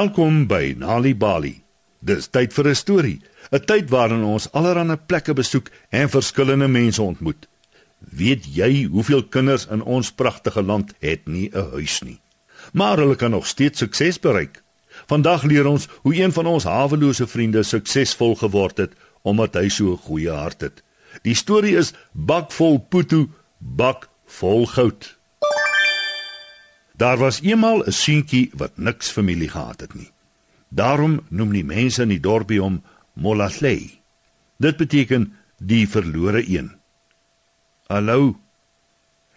Welkom by Nali Bali. Dis tyd vir 'n storie, 'n tyd waarin ons allerlei plekke besoek en verskillende mense ontmoet. Weet jy hoeveel kinders in ons pragtige land het nie 'n huis nie, maar hulle kan nog steeds sukses bereik? Vandag leer ons hoe een van ons hawelose vriende suksesvol geword het omdat hy so 'n goeie hart het. Die storie is Bak vol Putu, bak vol goud. Daar was eenmal 'n seentjie wat niks familie gehad het nie. Daarom noem die mense in die dorpie hom Molasley. Dit beteken die verlore een. Hallo.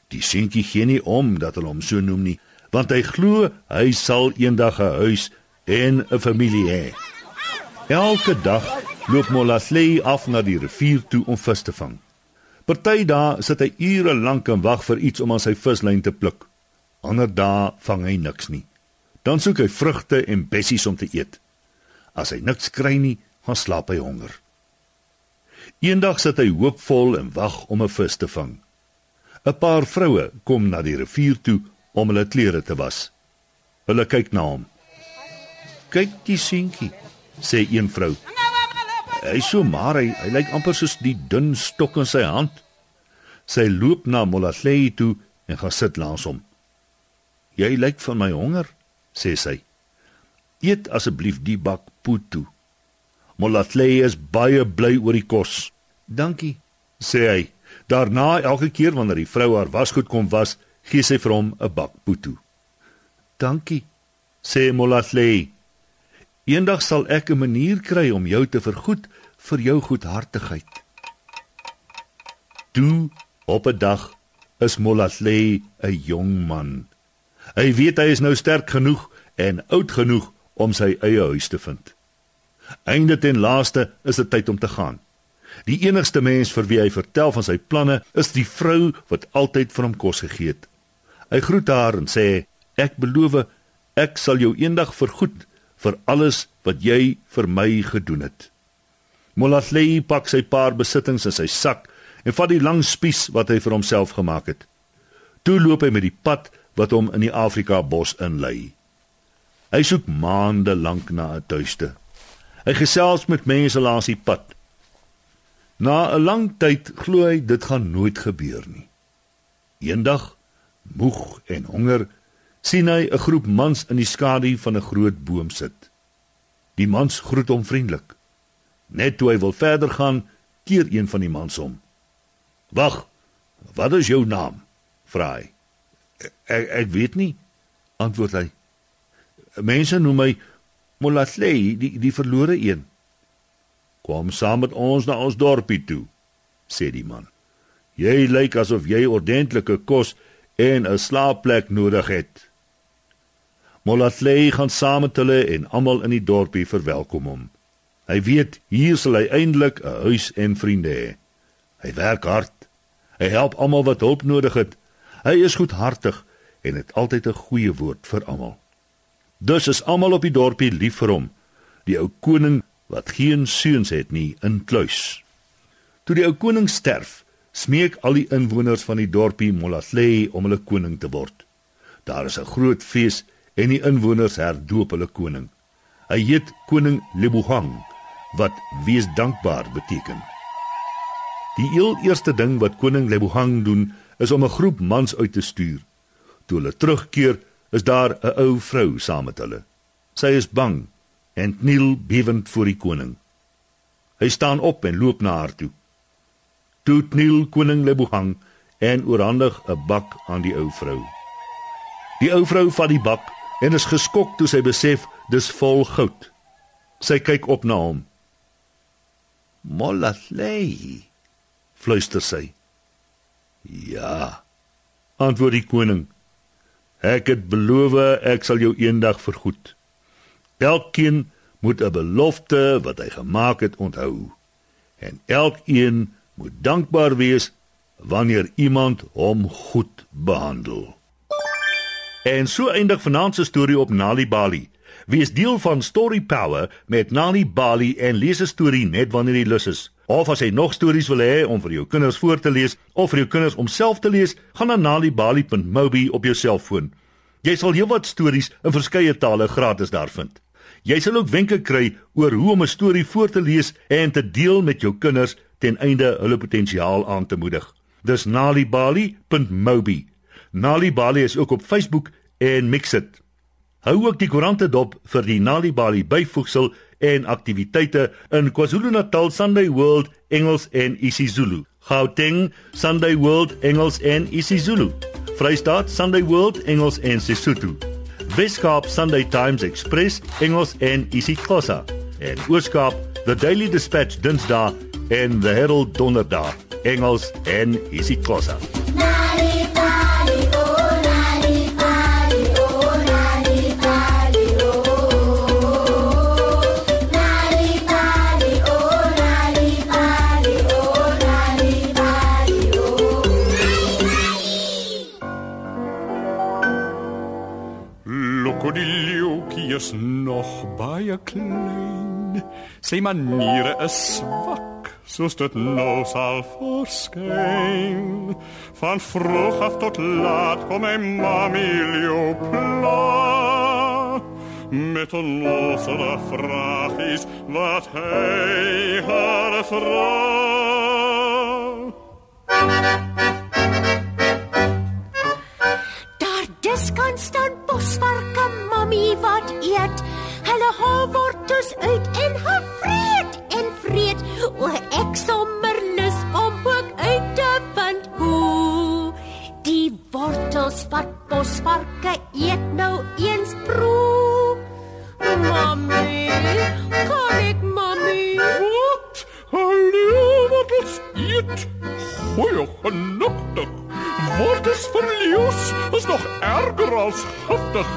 Die seentjie gee nie om dat hulle hom so noem nie, want hy glo hy sal eendag 'n huis en 'n familie hê. Elke dag loop Molasley af na die rivier toe om vis te vang. Party dae sit hy ure lank en wag vir iets om aan sy vislyn te pluk. Ander dae vang hy niks nie. Dan soek hy vrugte en bessies om te eet. As hy niks kry nie, gaan slaap hy honger. Eendag sit hy hoopvol en wag om 'n vis te vang. 'n Paar vroue kom na die rivier toe om hulle klere te was. Hulle kyk na hom. "Kyk die seentjie," sê een vrou. "Hy so maar hy, hy lyk amper soos die dun stok in sy hand." Sy loop na Molasley toe en gaan sit langs hom. Jy lyk van my honger, sê sy. Eet asseblief die bak putu. Molatley is baie bly oor die kos. Dankie, sê hy. Daarna elke keer wanneer die vrou haar wasgoed kom was, gee sy vir hom 'n bak putu. Dankie, sê Molatley. Eendag sal ek 'n manier kry om jou te vergoed vir jou goedhartigheid. Toe op 'n dag is Molatley 'n jong man. Hy weet hy is nou sterk genoeg en oud genoeg om sy eie huis te vind. Einde ten laaste is dit tyd om te gaan. Die enigste mens vir wie hy vertel van sy planne is die vrou wat altyd vir hom kos gegee het. Hy groet haar en sê: "Ek beloof ek sal jou eendag vergoed vir alles wat jy vir my gedoen het." Molasley pak sy paar besittings in sy sak en vat die lang spies wat hy vir homself gemaak het. Toe loop hy met die pad wat hom in die Afrika bos inlei. Hy soek maande lank na 'n tuiste. Hy gesels met mense langs die pad. Na 'n lang tyd glo hy dit gaan nooit gebeur nie. Eendag, moeg en honger, sien hy 'n groep mans in die skadu van 'n groot boom sit. Die mans groet hom vriendelik. Net toe hy wil verder gaan, keer een van die mans hom. "Wag, wat is jou naam?" vra hy. Ek ek weet nie, antwoord hy. Mense noem my Molatley, die die verlore een. Kom saam met ons na ons dorpie toe, sê die man. Jy lyk asof jy ordentlike kos en 'n slaapplek nodig het. Molatley gaan saam met hulle en almal in die dorpie verwelkom hom. Hy weet hier sal hy eindelik 'n huis en vriende hê. Hy werk hard. Hy help almal wat hulp nodig het. Hy is goedhartig en het altyd 'n goeie woord vir almal. Dus is almal op die dorpie lief vir hom, die ou koning wat geen seuns het nie in kluis. Toe die ou koning sterf, smeek al die inwoners van die dorpie Molasley om hulle koning te word. Daar is 'n groot fees en die inwoners herdoop hulle koning. Hy heet koning Lebohang wat wees dankbaar beteken. Die heel eerste ding wat koning Lebohang doen, is om 'n groep mans uit te stuur. Toe hulle terugkeer, is daar 'n ou vrou saam met hulle. Sy is bang en kniel bewend voor die koning. Hy staan op en loop na haar toe. Toe kniel koning Lebohang en oorhandig 'n bak aan die ou vrou. Die ou vrou vat die bak en is geskok toe sy besef dis vol goud. Sy kyk op na hom. "Molasley," fluister sy. Ja, antwoord die koning. Ek het beloof ek sal jou eendag vergoed. Elkeen moet 'n belofte wat hy gemaak het onthou. En elkeen moet dankbaar wees wanneer iemand hom goed behandel. En so eindig vanaand se storie op Nali Bali. Wees deel van Story Power met Nali Bali en lees 'n storie net wanneer jy lus is. Of as jy nog stories wil hê om vir jou kinders voor te lees of vir jou kinders om self te lees, gaan na nalibali.mobi op jou selfoon. Jy sal heelwat stories in verskeie tale gratis daar vind. Jy sal ook wenke kry oor hoe om 'n storie voor te lees en te deel met jou kinders ten einde hulle potensiaal aan te moedig. Dis nalibali.mobi. Nalibali is ook op Facebook en Mixit. Hou ook die koerante dop vir die Nalibali byvoegsel en aktiwiteite in KwaZulu-Natal Sunday World Engels en isiZulu. Gauteng Sunday World Engels en isiZulu. Vrystaat Sunday World Engels en Sesotho. Weskaap Sunday Times Express Engels en isiXhosa. En Ooskaap The Daily Dispatch Dinsdae en The Herald Donderdag Engels en isiXhosa. Krokodiljoekie is nog baie klein. Sy maniere is swak, soos dit nou sal verskyn. Van vroeg af tot laat kom my mami Leopla. Met 'n nosere vraag is wat hy haar vra. Hulle haal wortels uit en haar is nog erger als giftig.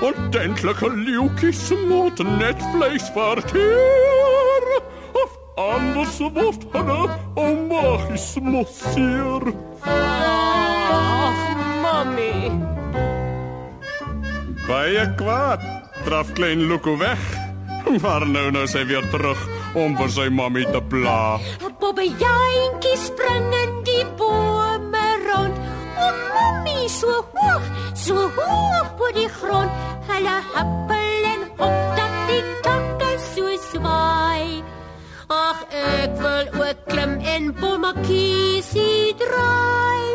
Ordentliche leeuwtjes moet net vlees verteer. Of anders wordt hulle een magisch mossier. Ach, mami. Baie kwaad, draf klein Loeko weg. Maar nou nou sy weer terug om vir sy mammy te pla. Bobbejantjie spring so hoog, so hoog op die grond hulle happel en hop dat die takke so swaai. Ag ek wil ook klim en bommakiesie draai.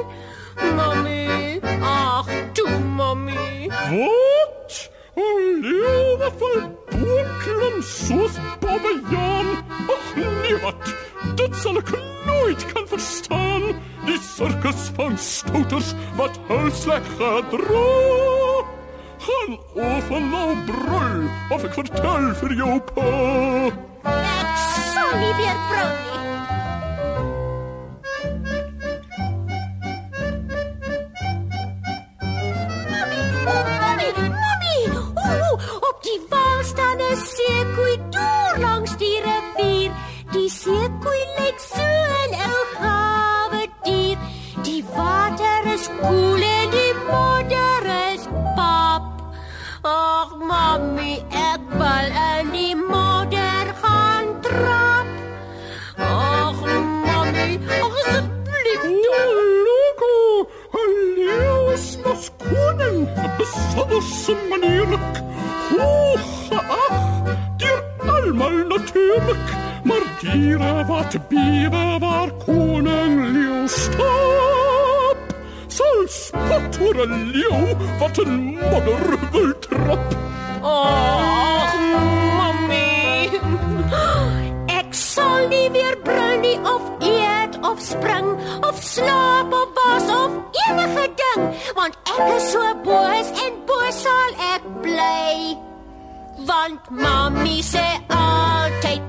Mami, ag toe mami. Wat? Leeu wat vol boeklim soos Bobbejaan. Ag nee wat. Dit sal ek nooit kan verstaan. Die sirkus van stouters wat hul sleg gedroog. Gaan offen nou brul of ek vertel vir jou pa. Ek sal nie weer brul nie. Besonderse manierlik. Hoog geag, dier almal natuurlijk. Maar diere wat biere waar koning leeuw stap. Sal spot oor 'n leeuw wat 'n modder wil trap. Ag mami. Ek sal nie weer brul nie of eet of spring of slaap of was of enige ding, want ek is so boos en boos sal ek bly. Want mami sê altyd